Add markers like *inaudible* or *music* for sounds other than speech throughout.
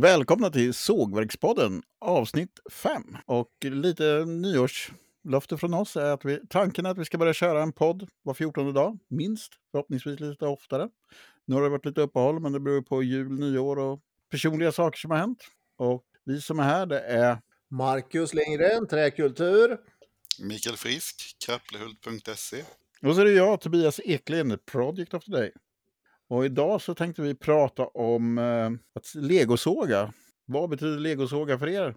Välkomna till Sågverkspodden avsnitt 5. Och lite nyårslöfte från oss är att vi, tanken är att vi ska börja köra en podd var 14 dag, minst. Förhoppningsvis lite oftare. Nu har det varit lite uppehåll, men det beror på jul, nyår och personliga saker som har hänt. Och vi som är här, det är Marcus Lindgren, Träkultur. Mikael Frisk, krapplehult.se. och så är det jag, Tobias Eklind, Project of the Day. Och idag så tänkte vi prata om eh, att legosåga. Vad betyder legosåga för er?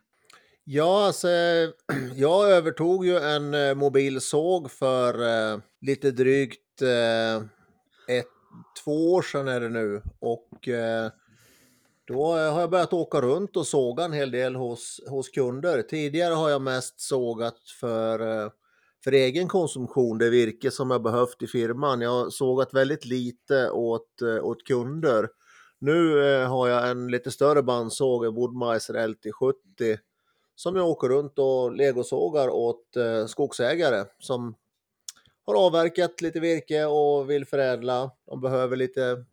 Ja, alltså, *clears throat* jag övertog ju en eh, mobilsåg för eh, lite drygt eh, ett, två år sedan är det nu. Och eh, då har jag börjat åka runt och såga en hel del hos, hos kunder. Tidigare har jag mest sågat för, eh, för egen konsumtion, det virke som jag behövt i firman. Jag har sågat väldigt lite åt, eh, åt kunder. Nu eh, har jag en lite större bandsåg, en Woodmeiser LT70, som jag åker runt och legosågar åt eh, skogsägare som har avverkat lite virke och vill förädla. De behöver lite,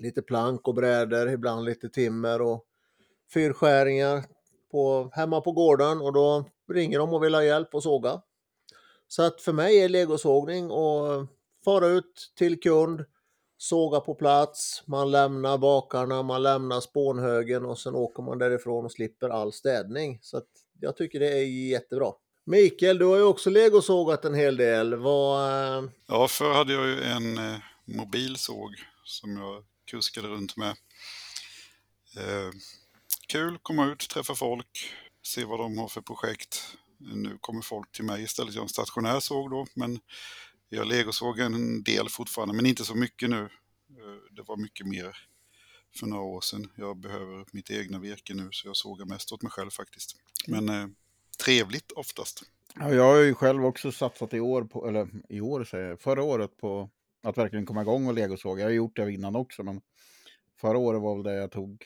lite plank och brädor, ibland lite timmer och fyrskäringar på, hemma på gården och då ringer de och vill ha hjälp att såga. Så att för mig är legosågning och fara ut till kund, såga på plats, man lämnar bakarna, man lämnar spånhögen och sen åker man därifrån och slipper all städning. Så att jag tycker det är jättebra. Mikael, du har ju också legosågat en hel del. Vad, eh, Ja, förr hade jag ju en eh, mobilsåg som jag kuskade runt med. Eh, kul, komma ut, träffa folk, se vad de har för projekt. Nu kommer folk till mig istället. Jag har en stationär såg då, men jag legosågar en del fortfarande, men inte så mycket nu. Eh, det var mycket mer för några år sedan. Jag behöver mitt egna virke nu, så jag sågar mest åt mig själv faktiskt. Men eh, trevligt oftast. Ja, jag har ju själv också satsat i år, på, eller i år säger jag, förra året på att verkligen komma igång och legosåga. Jag har gjort det innan också, men förra året var väl det jag tog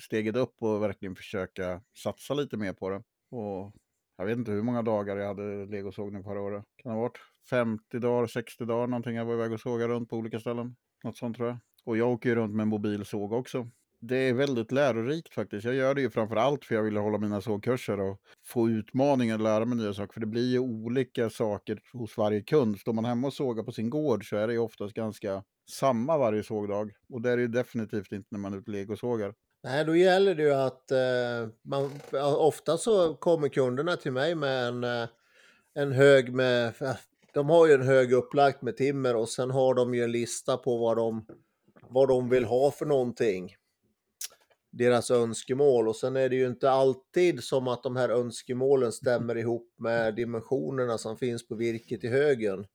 steget upp och verkligen försöka satsa lite mer på det. Och jag vet inte hur många dagar jag hade legosågning förra året. Kan det ha varit 50 dagar, 60 dagar någonting jag var iväg och sågade runt på olika ställen. Något sånt tror jag. Och jag åker ju runt med en mobilsåg också. Det är väldigt lärorikt faktiskt. Jag gör det ju framför allt för jag vill hålla mina sågkurser och få utmaningar och lära mig nya saker. För det blir ju olika saker hos varje kund. Står man hemma och sågar på sin gård så är det ju oftast ganska samma varje sågdag. Och det är det ju definitivt inte när man är ute och legosågar. Nej, då gäller det ju att eh, man, ofta så kommer kunderna till mig med en, eh, en hög med, de har ju en hög upplagt med timmer och sen har de ju en lista på vad de, vad de vill ha för någonting. Deras önskemål och sen är det ju inte alltid som att de här önskemålen stämmer ihop med dimensionerna som finns på virket i högen.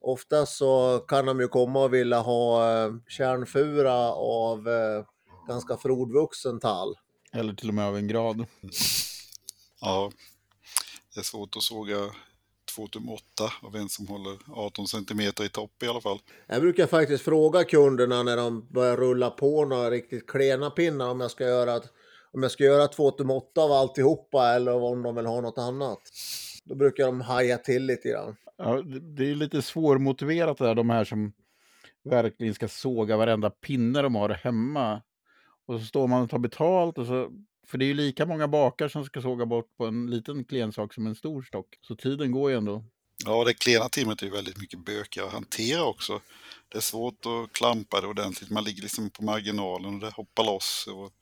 Ofta så kan de ju komma och vilja ha eh, kärnfura av eh, ganska frodvuxen tall. Eller till och med av en grad. *laughs* Ja, det är svårt att såga 2 tum 8 av en som håller 18 centimeter i topp i alla fall. Jag brukar faktiskt fråga kunderna när de börjar rulla på några riktigt klena pinnar om jag ska göra, ett- om jag ska göra 2 tum 8 av alltihopa eller om de vill ha något annat. Då brukar de haja till lite grann. Ja, det är ju lite svårmotiverat det där, de här som verkligen ska såga varenda pinne de har hemma. Och så står man och tar betalt, och så, för det är ju lika många bakar som ska såga bort på en liten klen sak som en stor stock. Så tiden går ju ändå. Ja, det klena timret är ju väldigt mycket bökigare att hantera också. Det är svårt att klampa det ordentligt. Man ligger liksom på marginalen och det hoppar loss. Och,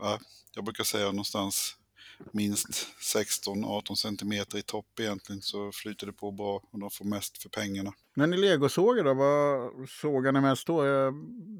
ja, jag brukar säga någonstans minst 16-18 centimeter i topp egentligen så flyter det på bra och de får mest för pengarna. När ni legosågar då, vad sågar ni mest då? Jag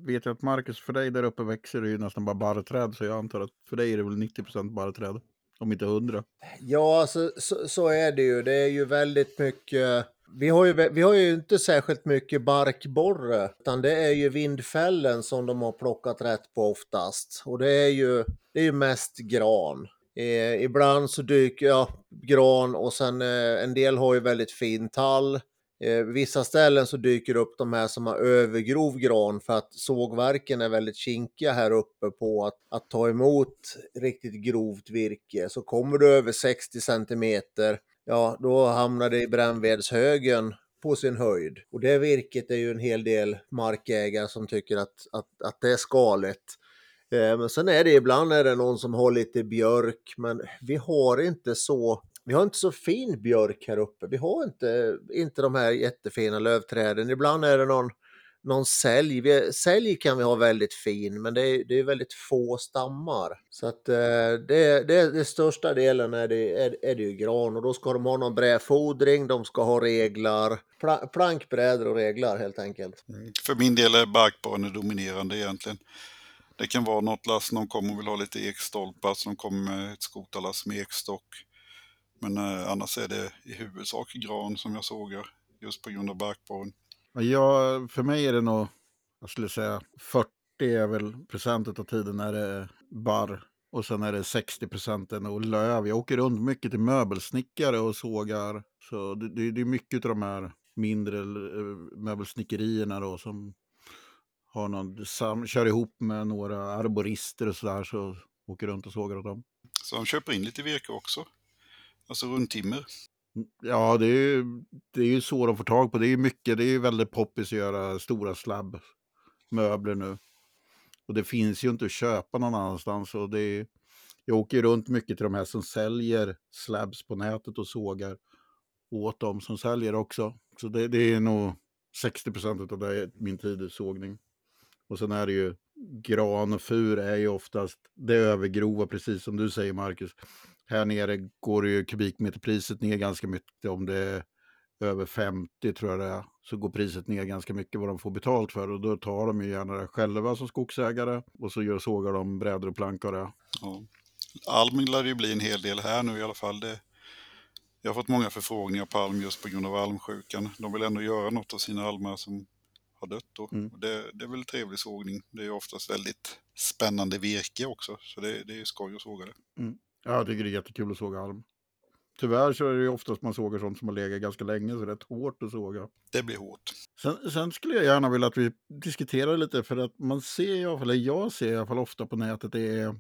vet ju att Marcus, för dig där uppe växer det ju nästan bara barrträd, så jag antar att för dig är det väl 90% barrträd, om inte 100. Ja, alltså, så, så är det ju. Det är ju väldigt mycket. Vi har ju, vi har ju inte särskilt mycket barkborre, utan det är ju vindfällen som de har plockat rätt på oftast. Och det är ju, det är ju mest gran. Eh, ibland så dyker jag gran och sen eh, en del har ju väldigt fin tall. Eh, vissa ställen så dyker upp de här som har övergrov gran för att sågverken är väldigt kinkiga här uppe på att, att ta emot riktigt grovt virke. Så kommer du över 60 centimeter, ja då hamnar det i brännvedshögen på sin höjd. Och det virket är ju en hel del markägare som tycker att, att, att det är skaligt. Eh, men sen är det ibland är det någon som har lite björk, men vi har inte så vi har inte så fin björk här uppe. Vi har inte, inte de här jättefina lövträden. Ibland är det någon, någon sälj. Vi, sälj kan vi ha väldigt fin, men det är, det är väldigt få stammar. Så att eh, det, det, det största delen är det, är, är det ju gran och då ska de ha någon brädfodring, de ska ha reglar, pla, plankbrädor och reglar helt enkelt. Mm. För min del är barkborren dominerande egentligen. Det kan vara något lass, någon kommer och vill ha lite ekstolpar, så de kommer med ett skotarlass med ekstock. Men eh, annars är det i huvudsak gran som jag sågar, just på grund av barkborren. Ja, för mig är det nog, jag skulle säga 40 är väl procentet av tiden är det barr. Och sen är det 60 procenten och löv. Jag åker runt mycket till möbelsnickare och sågar. Så det, det, det är mycket av de här mindre eh, möbelsnickerierna då som har någon, sam, kör ihop med några arborister och sådär så åker runt och sågar åt dem. Så de köper in lite virke också. Alltså rundtimmer. Ja, det är, ju, det är ju så de får tag på. Det är ju mycket, det är ju väldigt poppis att göra stora slabbmöbler nu. Och det finns ju inte att köpa någon annanstans. Och det är, jag åker ju runt mycket till de här som säljer slabs på nätet och sågar åt dem som säljer också. Så det, det är nog 60 procent av det min tid i sågning. Och sen är det ju gran och fur är ju oftast det övergrova, precis som du säger Marcus. Här nere går ju kubikmeterpriset ner ganska mycket om det är över 50 tror jag det är. Så går priset ner ganska mycket vad de får betalt för och då tar de ju gärna det själva som skogsägare och så gör, sågar de brädor och plankor det. Ja. Alm lär ju bli en hel del här nu i alla fall. Det, jag har fått många förfrågningar på alm just på grund av almsjukan. De vill ändå göra något av sina almar som har dött då. Mm. Det, det är väl trevlig sågning. Det är oftast väldigt spännande virke också, så det, det är ju skoj att såga det. Ja, jag tycker det är jättekul att såga alm. Tyvärr så är det ju oftast man sågar sånt som har legat ganska länge så rätt hårt att såga. Det blir hårt. Sen, sen skulle jag gärna vilja att vi diskuterar lite för att man ser i alla fall, eller jag ser i alla fall ofta på nätet, det är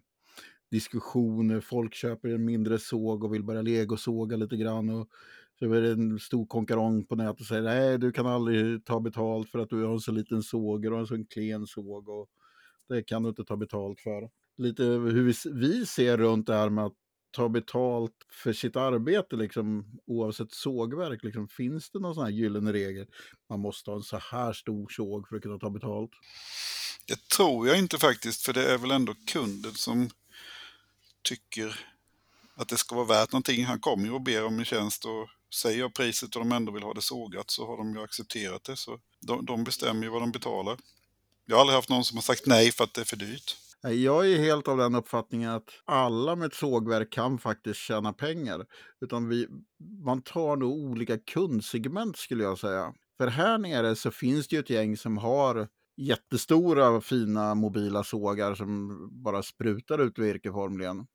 diskussioner, folk köper en mindre såg och vill börja legosåga lite grann och så är det en stor konkurrens på nätet och säger nej du kan aldrig ta betalt för att du har en så liten såg och en så klen såg och det kan du inte ta betalt för. Lite hur vi, vi ser runt det här med att ta betalt för sitt arbete, liksom, oavsett sågverk. Liksom, finns det någon sån här gyllene regel? Man måste ha en så här stor såg för att kunna ta betalt. Det tror jag inte faktiskt, för det är väl ändå kunden som tycker att det ska vara värt någonting. Han kommer ju och ber om en tjänst och säger jag priset och de ändå vill ha det sågat så har de ju accepterat det. Så de, de bestämmer ju vad de betalar. Jag har aldrig haft någon som har sagt nej för att det är för dyrt. Jag är helt av den uppfattningen att alla med ett sågverk kan faktiskt tjäna pengar. Utan vi, man tar nog olika kundsegment skulle jag säga. För här nere så finns det ju ett gäng som har jättestora fina mobila sågar som bara sprutar ut virke formligen.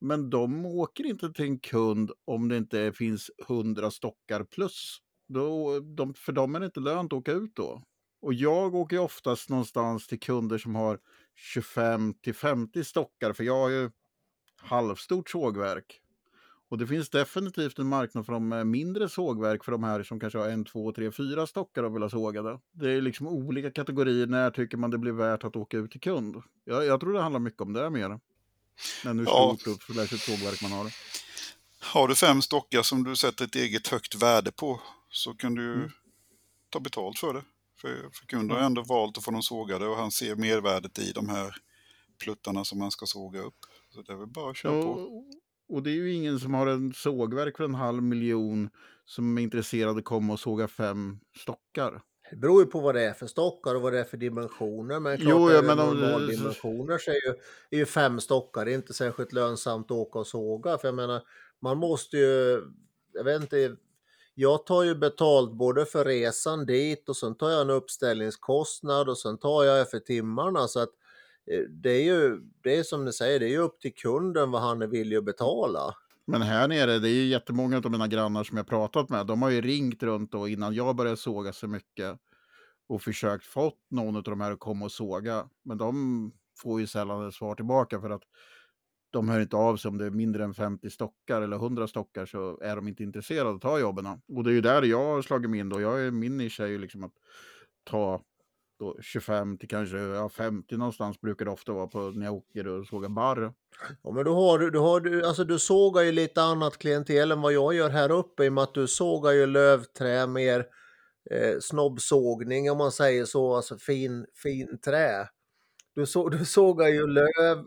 Men de åker inte till en kund om det inte finns 100 stockar plus. Då, de, för dem är det inte lönt att åka ut då. Och jag åker oftast någonstans till kunder som har 25 till 50 stockar, för jag har ju halvstort sågverk. Och det finns definitivt en marknad för de mindre sågverk för de här som kanske har en, två, tre, fyra stockar och vill ha sågade. Det är liksom olika kategorier. När tycker man det blir värt att åka ut till kund? Jag, jag tror det handlar mycket om det mer. Än hur Ja. stort och förlägset sågverk man har. Har du fem stockar som du sätter ett eget högt värde på så kan du Mm. ta betalt för det. För, för kunden har ändå valt att få dem sågade och han ser mervärdet i de här pluttarna som man ska såga upp. Så det är väl bara att köra på. Och, och det är ju ingen som har en sågverk för en halv miljon som är intresserad att komma och såga fem stockar. Det beror ju på vad det är för stockar och vad det är för dimensioner. Men klart, Jo, ja, men om- normaldimensioner så är ju, är ju fem stockar det är inte särskilt lönsamt att åka och såga. För jag menar, man måste ju, jag vet inte, jag tar ju betalt både för resan dit och sen tar jag en uppställningskostnad och sen tar jag för timmarna. Så att eh, det är ju, det är som ni säger, det är ju upp till kunden vad han är villig att betala. Men här nere, det är ju jättemånga av mina grannar som jag pratat med. De har ju ringt runt då innan jag började såga så mycket och försökt fått någon av de här att komma och såga. Men de får ju sällan ett svar tillbaka för att de hör inte av sig om det är mindre än 50 stockar eller 100 stockar så är de inte intresserade att ta jobben. Och det är ju där jag har slagit mig in då. Jag är, min nisch är ju liksom att ta 25 till kanske ja, 50 någonstans brukar det ofta vara på när jag åker och sågar barr. Ja, men då har du, du, har, du, alltså du sågar ju lite annat klientel än vad jag gör här uppe i och med att du sågar ju lövträ mer eh, snobbsågning om man säger så, alltså fin, fin trä. Du, så, du sågar ju löv.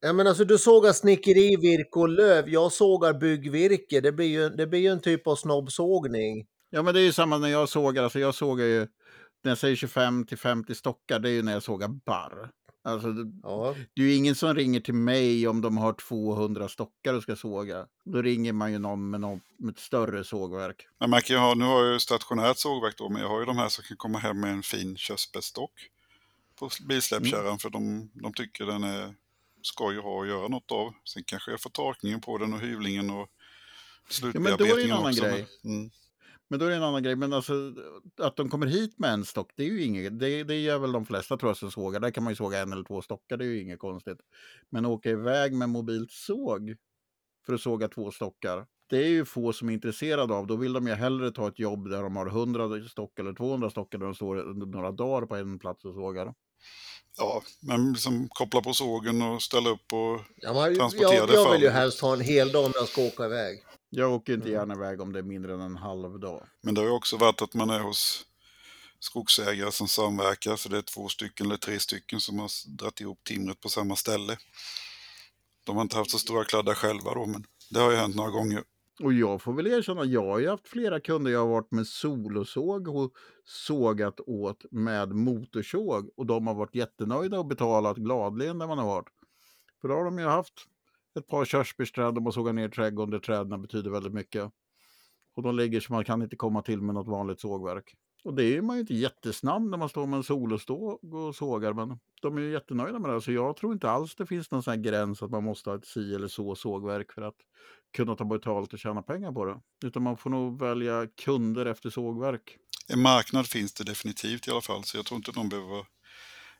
Ja, men alltså du sågar snickerivirke och löv. Jag sågar byggvirke. Det blir ju, det blir ju en typ av snobbsågning. Ja, men det är ju samma när jag sågar. Alltså jag sågar ju, när jag säger 25 till 50 stockar, det är ju när jag sågar barr. Alltså, det, Ja, det är ju ingen som ringer till mig om de har 200 stockar och ska såga. Då ringer man ju någon med, någon, med ett större sågverk. Men man kan ju ha, nu har jag ju stationärt sågverk då, men jag har ju de här som kan komma hem med en fin körsbärsstock på bilsläppkärran för de, de tycker den är skoj att ha och göra något av. Sen kanske jag får torkningen på den och hyvlingen och Ja, men då är det en slutbearbetningen annan också. grej. Mm. Men då är det en annan grej. Men alltså att de kommer hit med en stock, det är ju inget. Det, det gör väl de flesta tror jag som sågar. Där kan man ju såga en eller två stockar, det är ju inget konstigt. Men åka iväg med mobilt såg för att såga två stockar. Det är ju få som är intresserade av. Då vill de ju hellre ta ett jobb där de har 100 stock eller 200 stockar där de står några dagar på en plats och sågar. Ja, men liksom koppla på sågen och ställa upp och ja men Transportera jag, det jag vill ju helst ha en hel dag när jag ska åka iväg. Jag åker inte Mm. gärna iväg om det är mindre än en halv dag. Men det har ju också varit att man är hos skogsägare som samverkar, så det är två stycken eller tre stycken som har dragit ihop timret på samma ställe. De har inte haft så stora kladdar själva då, men det har ju hänt några gånger. Och jag får väl erkänna, jag har ju haft flera kunder jag har varit med solosåg och sågat åt med motorsåg. Och de har varit jättenöjda och betalat gladeligen när man har varit. För då har de ju haft ett par körsbärsträd, de har sågat ner trädgården där träden betyder väldigt mycket. Och de ligger så man kan inte komma till med något vanligt sågverk. Och det är man ju inte jättesnabb när man står med en soloståg och sågar, men de är ju jättenöjda med det. Så jag tror inte alls det finns någon sån här gräns att man måste ha ett si eller så sågverk för att kunna ta betalt och tjäna pengar på det. Utan man får nog välja kunder efter sågverk. En marknad finns det definitivt i alla fall, så jag tror inte någon behöver vara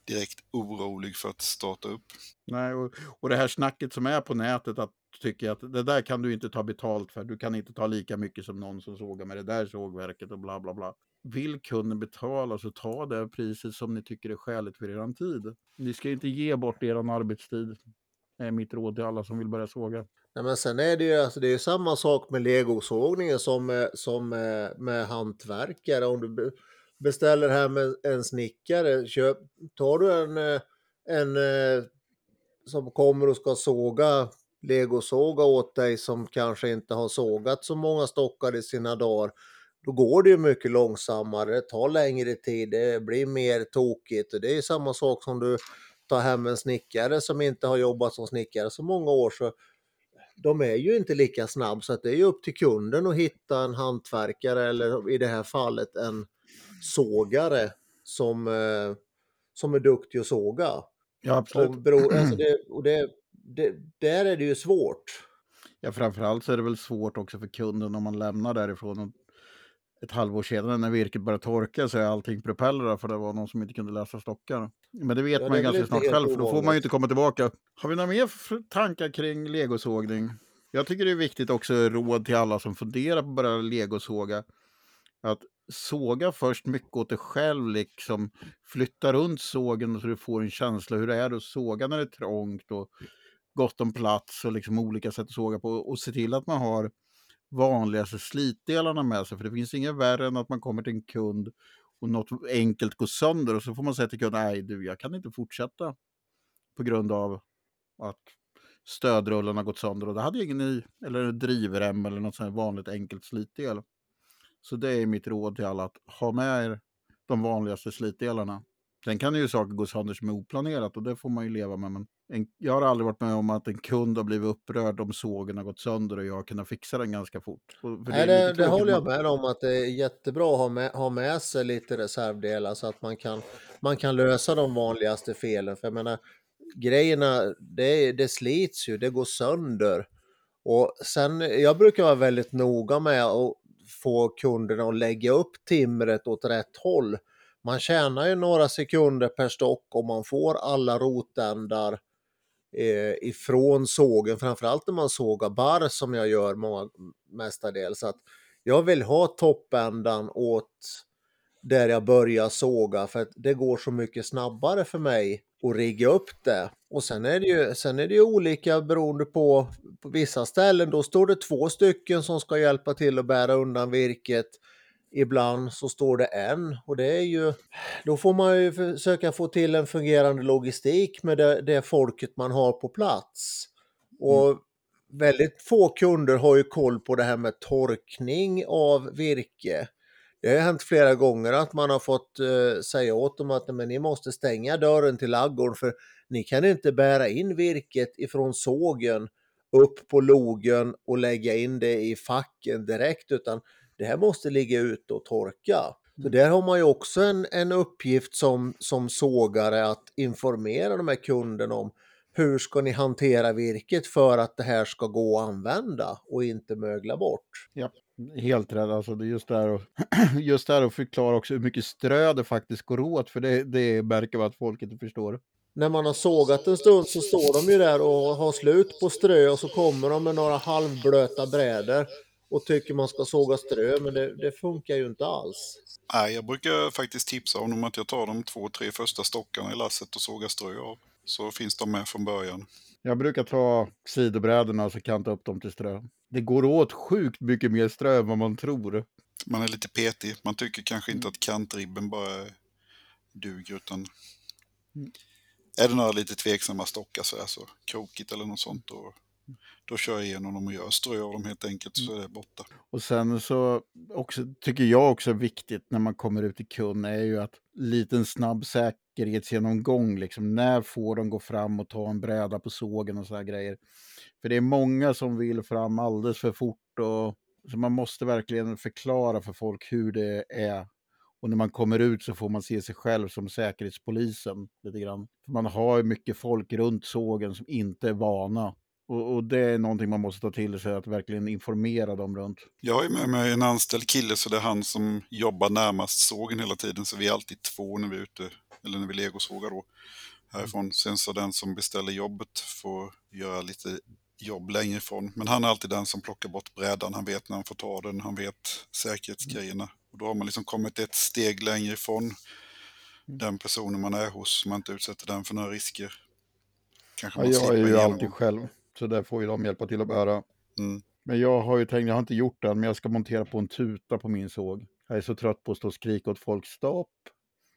direkt orolig för att starta upp. Nej, och, och det här snacket som är på nätet att tycker att det där kan du inte ta betalt för. Du kan inte ta lika mycket som någon som sågar med det där sågverket och bla bla bla. Vill kunden betala så ta det priset som ni tycker är skäligt för er tid. Ni ska inte ge bort er arbetstid. Det är mitt råd till alla som vill börja såga. Nej, men sen är det ju alltså, det är samma sak med legosågningen som, med- som med, med hantverkare. Om du beställer hem en, en snickare, köp, tar du en, eh, en eh, som kommer och ska såga legosåga åt dig som kanske inte har sågat så många stockar i sina dagar. Då går det ju mycket långsammare, det tar längre tid, det blir mer tokigt. Och det är samma sak som du tar hem en snickare som inte har jobbat som snickare så många år. så de är ju inte lika snabb så att det är ju upp till kunden att hitta en hantverkare eller i det här fallet en sågare som, eh, som är duktig att såga. Ja, absolut. Och bero, alltså *clears throat* det, och det, det, där är det ju svårt. Ja, framförallt så är det väl svårt också för kunden om man lämnar därifrån och ett halvår senare när virket börjar torka så är allting propellrar för det var någon som inte kunde läsa stockar. Men det vet Ja, man ju ganska snart själv för då får man ju inte komma tillbaka. Har vi några mer tankar kring legosågning? Jag tycker det är viktigt också råd till alla som funderar på att börja legosåga. Att såga först mycket åt dig själv, liksom flytta runt sågen så du får en känsla hur det är att såga när det är trångt och gott om plats och liksom olika sätt att såga på och se till att man har vanligaste slitdelarna med sig. För det finns inget värre än att man kommer till en kund och något enkelt går sönder och så får man säga till kunden, nej du, jag kan inte fortsätta på grund av att stödrullen har gått sönder och det hade jag ingen i, eller drivrem eller något sånt här vanligt enkelt slitdel. Så det är mitt råd till alla att ha med er de vanligaste slitdelarna. Sen kan ju saker gå sönder som är oplanerat och det får man ju leva med. Men en, jag har aldrig varit med om att en kund har blivit upprörd om sågen har gått sönder och jag har kunnat fixa den ganska fort. För Nej, det, det håller jag med om att det är jättebra att ha med, ha med sig lite reservdelar så att man kan, man kan lösa de vanligaste felen. För jag menar, grejerna, det, det slits ju, det går sönder. Och sen, jag brukar vara väldigt noga med att få kunderna att lägga upp timret åt rätt håll. Man tjänar ju några sekunder per stock om man får alla rotändar eh, ifrån sågen, framförallt när man sågar barr som jag gör många, mestadels. Att jag vill ha toppändan åt där jag börjar såga för att det går så mycket snabbare för mig att rigga upp det. Och sen är det ju, sen är det ju olika beroende på, på vissa ställen. Då står det två stycken som ska hjälpa till att bära undan virket. Ibland så står det en och det är ju, då får man ju försöka få till en fungerande logistik med det, det folket man har på plats. Och mm. väldigt få kunder har ju koll på det här med torkning av virke. Det har hänt flera gånger att man har fått uh, säga åt dem att men ni måste stänga dörren till laggården för ni kan inte bära in virket ifrån sågen upp på logen och lägga in det i facken direkt utan det här måste ligga ute och torka. Så mm. där har man ju också en, en uppgift som, som sågare att informera de här kunderna om hur ska ni hantera virket för att det här ska gå att använda och inte mögla bort. Ja, helt rätt. Alltså det är just där, och, *clears throat* just där att förklara också hur mycket strö det faktiskt går åt, för det, det märker man att folk inte förstår. När man har sågat en stund så står de ju där och har slut på strö och så kommer de med några halvblöta brädor och tycker man ska såga strö, men det, det, funkar ju inte alls. Nej, jag brukar faktiskt tipsa om att jag tar de två, tre första stockarna i lasset och sågar strö av. Så finns de med från början. Jag brukar ta sidobrädorna och så kanta upp dem till strö. Det går åt sjukt mycket mer strö än vad man tror. Man är lite petig. Man tycker kanske inte att kantribben bara duger utan mm. Är det några lite tveksamma stockar så, är så krokigt eller något sånt då då kör jag igenom dem och gör strö av dem helt enkelt så mm. är det borta. Och sen så också, tycker jag också är viktigt när man kommer ut i kund är ju att liten snabb säkerhetsgenomgång, liksom när får de gå fram och ta en bräda på sågen och så här grejer. För det är många som vill fram alldeles för fort och så man måste verkligen förklara för folk hur det är och när man kommer ut så får man se sig själv som säkerhetspolisen lite grann. För man har ju mycket folk runt sågen som inte är vana och, och, det är någonting man måste ta till sig, att verkligen informera dem runt. Jag har ju med mig en anställd kille, så det är han som jobbar närmast sågen hela tiden. Så vi är alltid två när vi är ute, eller när vi legosågar då, härifrån. Sen så den som beställer jobbet får göra lite jobb längre ifrån. Men han är alltid den som plockar bort brädan. Han vet när han får ta den, han vet säkerhetsgrejerna. Och då har man liksom kommit ett steg längre ifrån mm. den personen man är hos, så man inte utsätter den för några risker. Kanske ja, jag är ju alltid själv. Så där får ju de hjälpa till att bära. Mm. Men jag har ju tänkt, jag har inte gjort det än, men jag ska montera på en tuta på min såg. Jag är så trött på att stå och skrika åt folk stopp.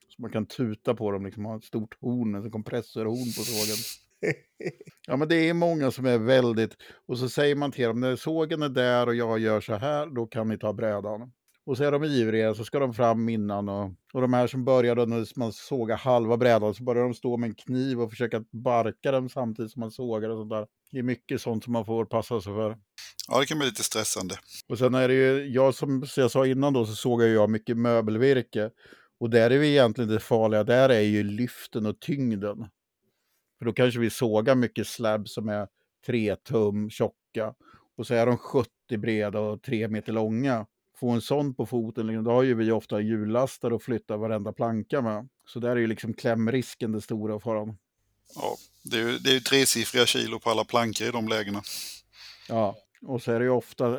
Så man kan tuta på dem, liksom ha ett stort horn, ett kompressorhorn på sågen. *laughs* ja men det är många som är väldigt, och så säger man till dem, när sågen är där och jag gör så här, då kan ni ta brädan. Och så är de ivriga, så ska de fram innan. Och, och de här som började när man sågar halva brädan, så börjar de stå med en kniv och försöka barka den samtidigt som man sågar och sånt där. Det är mycket sånt som man får passa sig för. Ja, det kan bli lite stressande. Och sen är det ju, jag som jag sa innan då, så sågar jag mycket möbelvirke. Och där är vi egentligen det farliga, där är ju lyften och tyngden. För då kanske vi sågar mycket slab som är tre tum tjocka. Och så är de 70 breda och tre meter långa få en sån på foten, liksom, då har ju vi ofta hjullastare och flyttar varenda planka med. Så där är ju liksom klämrisken det stora faran. Ja, det är ju, det är ju tresiffriga kilo på alla plankor i de lägena. Ja, och så är det ju ofta,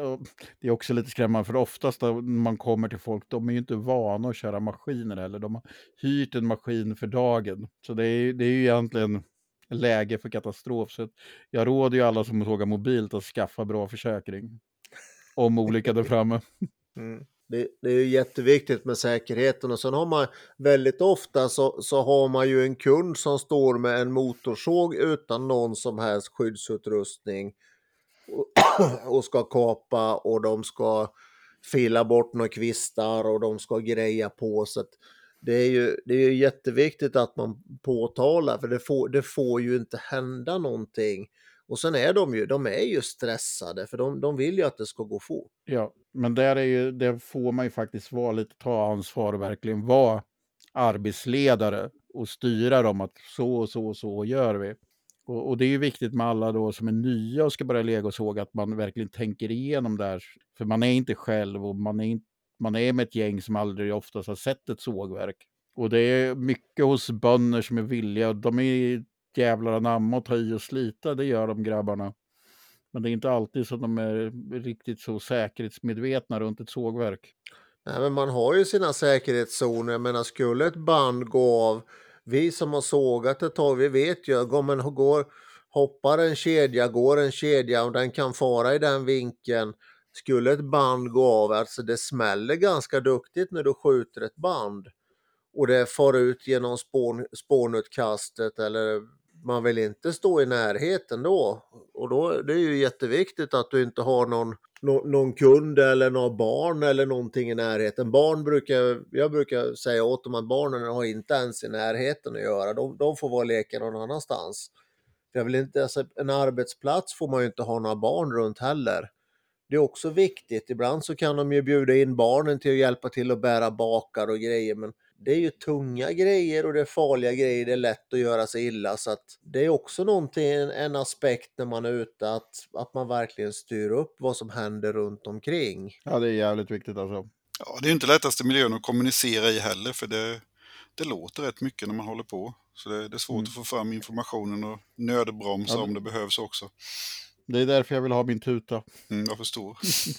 det är också lite skrämmande, för oftast när man kommer till folk, de är ju inte vana att köra maskiner heller. De har hyrt en maskin för dagen. Så det är, det är ju egentligen läge för katastrof. Så jag råder ju alla som sågar mobilt att skaffa bra försäkring. *laughs* Om olyckan är framme. Mm. Det, det, är jätteviktigt med säkerheten och sen har man väldigt ofta så, så har man ju en kund som står med en motorsåg utan någon som helst skyddsutrustning och, *clears throat* och ska kapa och de ska fila bort några kvistar och de ska greja på. Så det är ju det är jätteviktigt att man påtalar för det får, det får ju inte hända någonting och sen är de ju, de är ju stressade för de, de vill ju att det ska gå fort. Ja, men där, är ju, där får man ju faktiskt vara lite, ta ansvar och verkligen vara arbetsledare och styra dem att så och så och så gör vi. Och, och, det är ju viktigt med alla då som är nya och ska börja legosåga att man verkligen tänker igenom det här. För man är inte själv och man är, inte, man är med ett gäng som aldrig oftast har sett ett sågverk. Och det är mycket hos bönder som är villiga. De är jävlar anamma och ta i och slita, det gör de grabbarna. Men det är inte alltid som de är riktigt så säkerhetsmedvetna runt ett sågverk. Nej, men man har ju sina säkerhetszoner. Jag menar, skulle ett band gå av, vi som har sågat ett tag, vi vet ju, går man går, hoppar en kedja, går en kedja och den kan fara i den vinkeln. Skulle ett band gå av, alltså det smäller ganska duktigt när du skjuter ett band och det far ut genom spån, spånutkastet eller man vill inte stå i närheten då. Och då det är ju jätteviktigt att du inte har någon, no, någon kund eller några barn eller någonting i närheten. Barn brukar, jag brukar säga åt dem att barnen har inte ens i närheten att göra. De, de får vara och leka någon annanstans. Jag vill inte, alltså, en arbetsplats får man ju inte ha några barn runt heller. Det är också viktigt. Ibland så kan de ju bjuda in barnen till att hjälpa till att bära bakar och grejer. Men det är ju tunga grejer och det är farliga grejer. Det är lätt att göra sig illa. Så att det är också någonting, en aspekt när man är ute, att, att man verkligen styr upp vad som händer runt omkring. Ja, det är jävligt viktigt alltså. Ja, det är inte lättaste miljön att kommunicera i heller, för det, det låter rätt mycket när man håller på. Så det, det är svårt mm. att få fram informationen och nödbromsa ja, om det behövs också. Det är därför jag vill ha min tuta. Mm, jag förstår.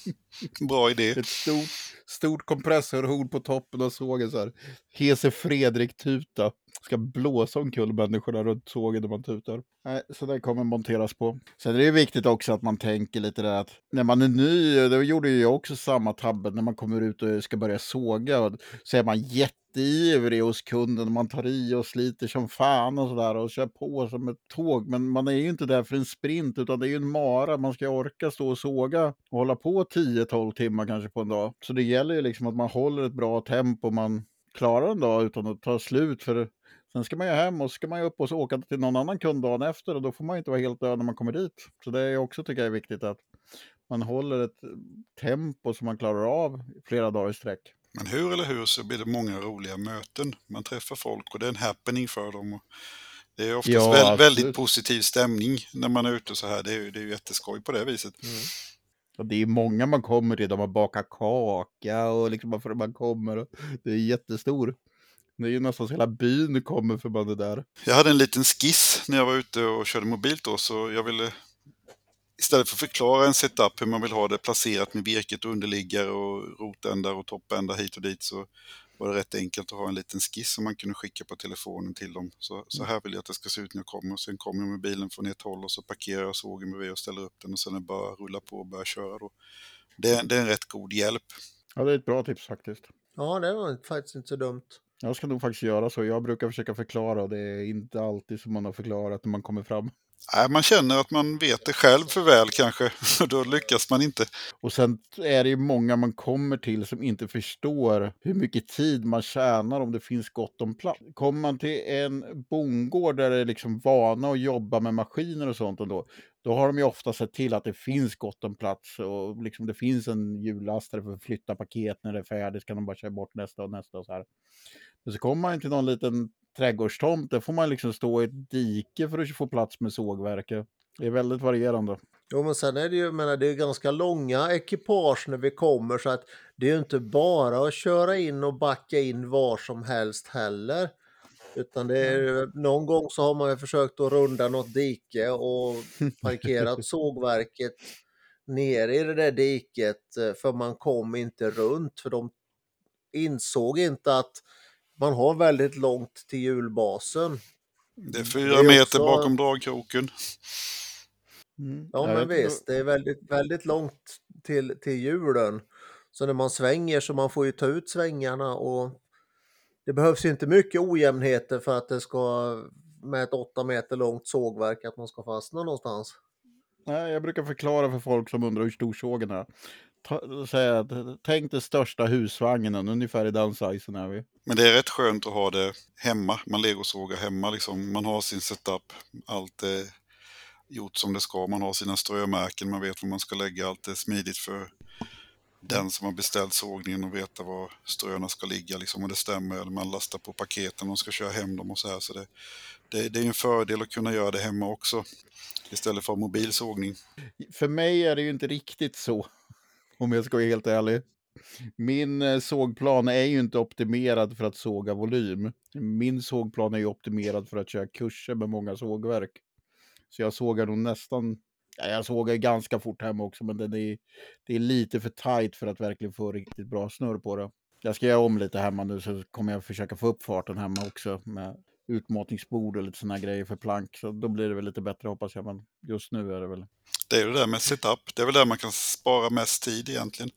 *laughs* Bra idé. Ett stort, stort kompressorhorn på toppen av sågen så här. Hese Fredrik-tuta. Ska blåsa omkull människorna runt sågen när man tutar. Nej, så det kommer monteras på. Sen är det viktigt också att man tänker lite där att när man är ny, det gjorde ju jag också samma tabbe när man kommer ut och ska börja såga. Så är man jätte jätteivrig hos kunden. Man tar i och sliter som fan och sådär och kör på som ett tåg. Men man är ju inte där för en sprint utan det är ju en mara. Man ska orka stå och såga och hålla på 10-12 timmar kanske på en dag. Så det gäller ju liksom att man håller ett bra tempo. Man klarar en dag utan att ta slut. För Sen ska man ju hem och så ska man ju upp och åka till någon annan kund dagen efter och då får man ju inte vara helt död när man kommer dit. Så det är också tycker jag är viktigt att man håller ett tempo som man klarar av flera dagar i sträck. Men hur eller hur så blir det många roliga möten. Man träffar folk och det är en happening för dem. Det är oftast ja, väldigt, väldigt positiv stämning när man är ute så här. Det är ju det är jätteskoj på det viset. Mm. Och det är många man kommer till, de har bakat kaka och liksom man kommer. Och det är jättestor. Det är ju nästan så hela byn kommer för man är där. Jag hade en liten skiss när jag var ute och körde mobilt då, så jag ville istället för att förklara en setup hur man vill ha det placerat med virket och underliggare och rotändar och toppändar hit och dit så var det rätt enkelt att ha en liten skiss som man kunde skicka på telefonen till dem. Så, så här vill jag att det ska se ut när jag kommer. Sen kommer jag med bilen från ett håll och så parkerar jag sågen bredvid och ställer upp den och sen är det bara att rulla på och börja köra. Då. Det, det är en rätt god hjälp. Ja, det är ett bra tips faktiskt. Ja, det var faktiskt inte så dumt. Jag ska nog faktiskt göra så. Jag brukar försöka förklara och det är inte alltid som man har förklarat när man kommer fram. Nej, man känner att man vet det själv för väl kanske, *laughs* då lyckas man inte. Och sen är det ju många man kommer till som inte förstår hur mycket tid man tjänar om det finns gott om plats. Kommer man till en bondgård där det är liksom vana att jobba med maskiner och sånt ändå, då har de ju ofta sett till att det finns gott om plats och liksom det finns en hjullastare för att flytta paket när det är färdigt, så kan de bara köra bort nästa och nästa och så här. Men så kommer man till någon liten trädgårdstomt, där får man liksom stå i ett dike för att få plats med sågverket. Det är väldigt varierande. Jo, men sen är det ju, menar, det är ganska långa ekipage när vi kommer så att det är ju inte bara att köra in och backa in var som helst heller. Utan det är, någon gång så har man ju försökt att runda något dike och *laughs* parkerat sågverket nere i det där diket eh, för man kom inte runt för de insåg inte att man har väldigt långt till hjulbasen. Det är fyra det är meter också... bakom dragkroken. Mm. Ja, men visst, det är väldigt, väldigt långt till, till hjulen. Så när man svänger så man får ju ta ut svängarna och det behövs ju inte mycket ojämnheter för att det ska med ett åtta meter långt sågverk att man ska fastna någonstans. Nej, jag brukar förklara för folk som undrar hur stor sågen är säga tänk det största husvagnen, ungefär i den sizen är vi. Men det är rätt skönt att ha det hemma, man legosågar hemma liksom. Man har sin setup, allt är gjort som det ska, man har sina strömärken, man vet var man ska lägga, allt är smidigt för den som har beställt sågningen och veta var ströna ska ligga liksom, och det stämmer. Eller man lastar på paketen och ska köra hem dem och så här. Så det, det, det är en fördel att kunna göra det hemma också istället för mobilsågning. För mig är det ju inte riktigt så om jag ska vara helt ärlig. Min eh, sågplan är ju inte optimerad för att såga volym. Min sågplan är ju optimerad för att köra kurser med många sågverk. Så jag sågar nog nästan, ja, jag sågar ganska fort hemma också, men den är, det är lite för tajt för att verkligen få riktigt bra snurr på det. Jag ska göra om lite hemma nu så kommer jag försöka få upp farten hemma också med utmatningsbord och lite sådana grejer för plank. Så då blir det väl lite bättre hoppas jag. Men just nu är det väl. Det är ju det där med setup. Det är väl där man kan spara mest tid egentligen.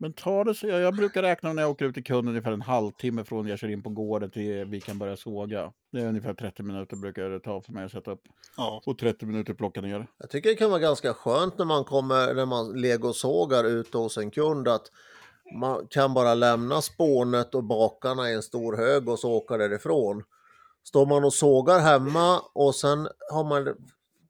Men ta det så, jag, jag brukar räkna när jag åker ut till kunden ungefär en halvtimme från jag kör in på gården till vi kan börja såga. Det är ungefär 30 minuter brukar det ta för mig att sätta upp. Ja, Och 30 minuter plocka ner. Jag tycker det kan vara ganska skönt när man kommer, när man legosågar ute hos en kund att man kan bara lämna spånet och bakarna i en stor hög och så åka därifrån. Står man och sågar hemma och sen har man,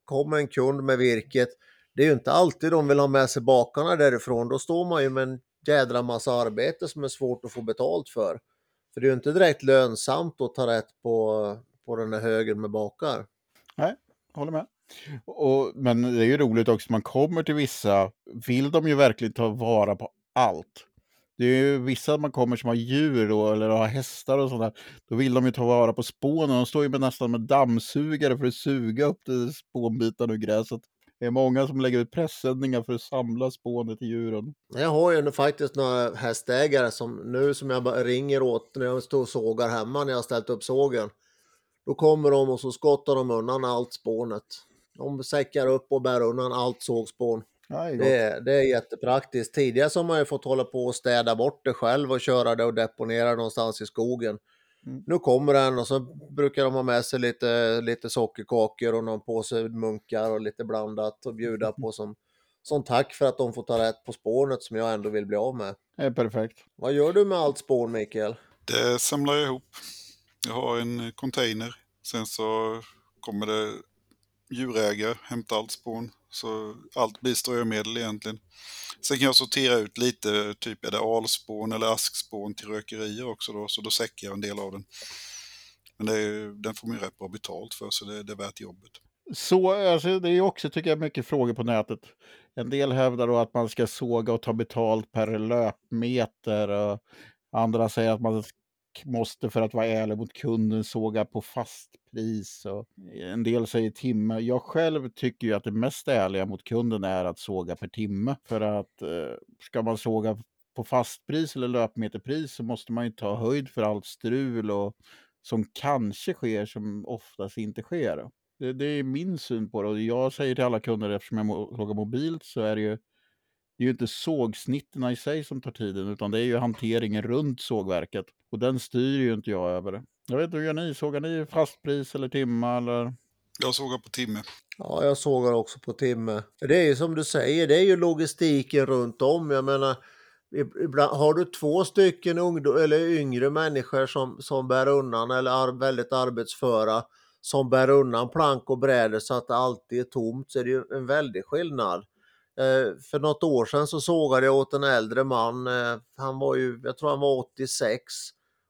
kommer en kund med virket. Det är ju inte alltid de vill ha med sig bakarna därifrån. Då står man ju med en jädra massa arbete som är svårt att få betalt för. För det är ju inte direkt lönsamt att ta rätt på, på den här högen med bakar. Nej, Håller med. Och, men det är ju roligt också, man kommer till vissa, vill de ju verkligen ta vara på allt. Det är ju vissa man kommer som har djur då, eller har hästar och sådär. Då vill de ju ta vara på spånen. De står ju med, nästan med dammsugare för att suga upp spånbitarna ur gräset. Det är många som lägger ut pressändningar för att samla spånet till djuren. Jag har ju faktiskt några hästägare som nu som jag bara ringer åt när jag står och sågar hemma när jag har ställt upp sågen. Då kommer de och så skottar de undan allt spånet. De säckar upp och bär undan allt sågspån. Ja, det är gott. Det är, det är jättepraktiskt. Tidigare så har man ju fått hålla på och städa bort det själv och köra det och deponera någonstans i skogen. Mm. Nu kommer den och så brukar de ha med sig lite, lite sockerkakor och någon påse munkar och lite blandat och bjuda på som, som tack för att de får ta rätt på spånet som jag ändå vill bli av med. Det är perfekt. Vad gör du med allt spån Mikael? det samlar jag ihop. Jag har en container. Sen så kommer det djurägare, hämta allt spån. Så allt blir medel egentligen. Sen kan jag sortera ut lite, typ är det alspån eller askspån till rökerier också då, så då säckar jag en del av den. Men det är, den får man ju rätt bra betalt för, så det, det är värt jobbet. Så, alltså, det är också, tycker jag, mycket frågor på nätet. En del hävdar då att man ska såga och ta betalt per löpmeter. Och andra säger att man måste, för att vara ärlig mot kunden, såga på fast pris. Och en del säger timme. Jag själv tycker ju att det mest ärliga mot kunden är att såga per timme. För att eh, ska man såga på fastpris eller löpmeterpris så måste man ju ta höjd för allt strul och som kanske sker som oftast inte sker. Det, det är min syn på det och jag säger till alla kunder eftersom jag sågar mobilt så är det ju det är ju inte sågsnitterna i sig som tar tiden utan det är ju hanteringen runt sågverket och den styr ju inte jag över. Jag vet inte, hur gör ni? Sågar ni fastpris eller timma eller? Jag sågar på timme. Ja, jag sågar också på timme. Det är ju som du säger, det är ju logistiken runt om. Jag menar, ibland har du två stycken ungdom, eller yngre människor som, som bär undan, eller är väldigt arbetsföra, som bär undan plank och brädor så att det alltid är tomt, så är det ju en väldig skillnad. Eh, för något år sedan så sågade jag åt en äldre man, eh, han var ju, jag tror han var 86,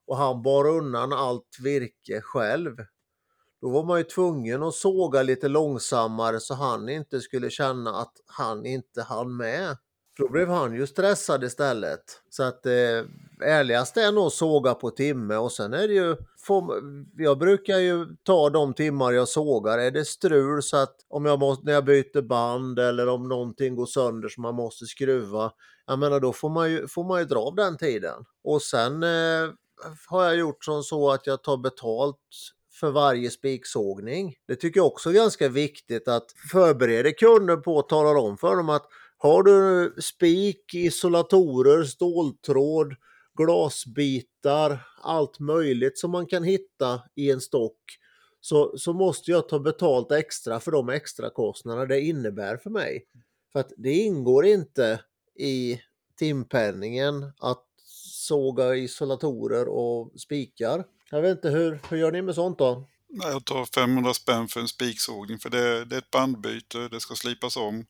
och han bar undan allt virke själv. Då var man ju tvungen att såga lite långsammare så han inte skulle känna att han inte hann med. För då blev han ju stressad istället. Så att eh, ärligast är nog att såga på timme och sen är det ju, jag brukar ju ta de timmar jag sågar. Är det strul så att om jag måste, när jag byter band eller om någonting går sönder så man måste skruva. Jag menar då får man ju, får man ju dra av den tiden. Och sen eh, har jag gjort som så att jag tar betalt för varje spiksågning. Det tycker jag också är ganska viktigt att förbereda kunden på och tala om för dem att har du spik, isolatorer, ståltråd, glasbitar, allt möjligt som man kan hitta i en stock så, så måste jag ta betalt extra för de extra kostnader det innebär för mig. För att det ingår inte i timpenningen att såga isolatorer och spikar. Jag vet inte, hur, hur gör ni med sånt då? Jag tar 500 spänn för en spiksågning för det, det är ett bandbyte, det ska slipas om.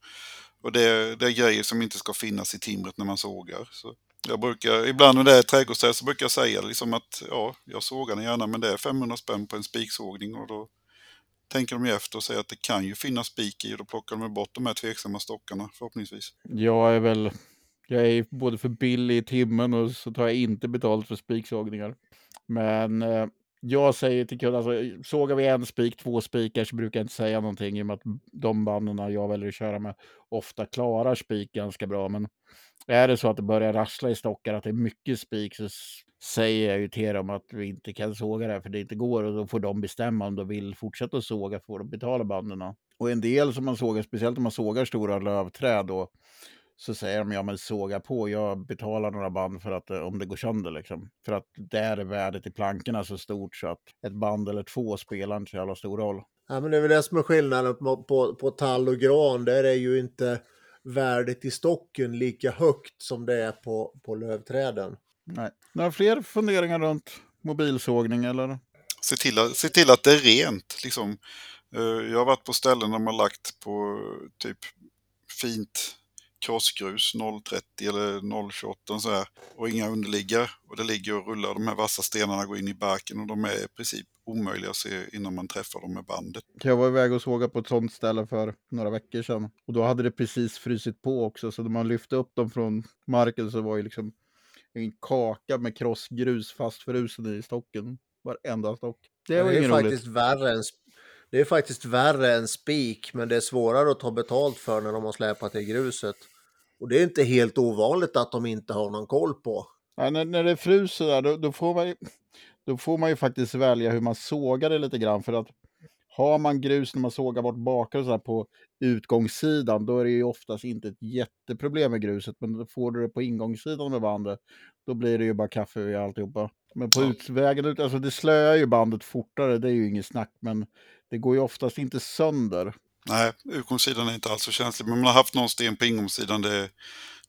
Och det, det är grejer som inte ska finnas i timret när man sågar. Så jag brukar, ibland när det är trädgårdsträd så brukar jag säga liksom att ja, jag sågar den gärna men det är 500 spänn på en spiksågning och då tänker de ju efter och säger att det kan ju finnas spik i och då plockar de bort de här tveksamma stockarna förhoppningsvis. Jag är väl, jag är både för billig i timmen och så tar jag inte betalt för spiksågningar. Men eh, jag säger till kunden, alltså, sågar vi en spik, två spikar så brukar jag inte säga någonting i och med att de banden jag väljer att köra med ofta klarar spik ganska bra. Men är det så att det börjar rassla i stockar, att det är mycket spik, så säger jag ju till dem att vi inte kan såga det här för det inte går och då får de bestämma om de vill fortsätta att såga för att betala banden. Och en del som man sågar, speciellt om man sågar stora lövträd då, så säger de ja men såga på, jag betalar några band för att eh, om det går sönder liksom. För att där är värdet i plankorna så stort så att ett band eller två spelar inte så jävla stor roll. Ja men det är väl det som är skillnaden på, på, på tall och gran, där är ju inte värdet i stocken lika högt som det är på, på lövträden. Nej. Några fler funderingar runt mobilsågning eller? Se till, att, se till att det är rent. Liksom. Jag har varit på ställen där man lagt på typ fint krossgrus 030 eller 028 så här, och inga underliggare. Och det ligger och rullar, de här vassa stenarna går in i barken och de är i princip omöjliga att se innan man träffar dem med bandet. Jag var iväg och sågade på ett sånt ställe för några veckor sedan. Och då hade det precis frusit på också, så när man lyfte upp dem från marken så var det liksom en kaka med krossgrus fastfrusen i stocken. Varenda stock. Det var det är faktiskt värre än det är faktiskt värre än spik, men det är svårare att ta betalt för när de har släpat i gruset. Och det är inte helt ovanligt att de inte har någon koll på. Ja, när, när det fryser där, då, då, får man ju, *sniffs* då får man ju faktiskt välja hur man sågar det lite grann. För att har man grus när man sågar bort bakar och så på utgångssidan, då är det ju oftast inte ett jätteproblem med gruset. Men får du det på ingångssidan med bandet, då blir det ju bara kaffe i alltihopa. Men på utvägen ut, alltså det slöar ju bandet fortare, det är ju inget snack. Men det går ju oftast inte sönder. Nej, utgångssidan är inte alls så känslig. Men man har haft någon sten på ingångssidan. Det är,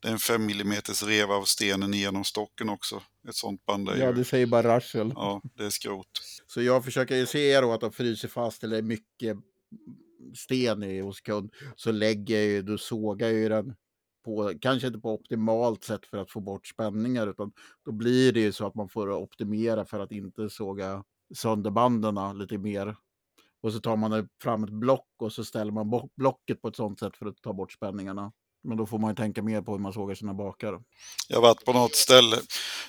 det är en 5 mm rev av stenen genom stocken också. Ett sånt band är Ja, det säger bara rassel. Ja, det är skrot. Så jag försöker ju se då att de fryser fast eller mycket sten i hos kund. Så lägger jag ju, då sågar jag ju den på, kanske inte på optimalt sätt för att få bort spänningar, utan då blir det ju så att man får optimera för att inte såga sönder banden lite mer och så tar man fram ett block och så ställer man blocket på ett sånt sätt för att ta bort spänningarna. Men då får man ju tänka mer på hur man sågar sina bakar. Jag har varit på något ställe,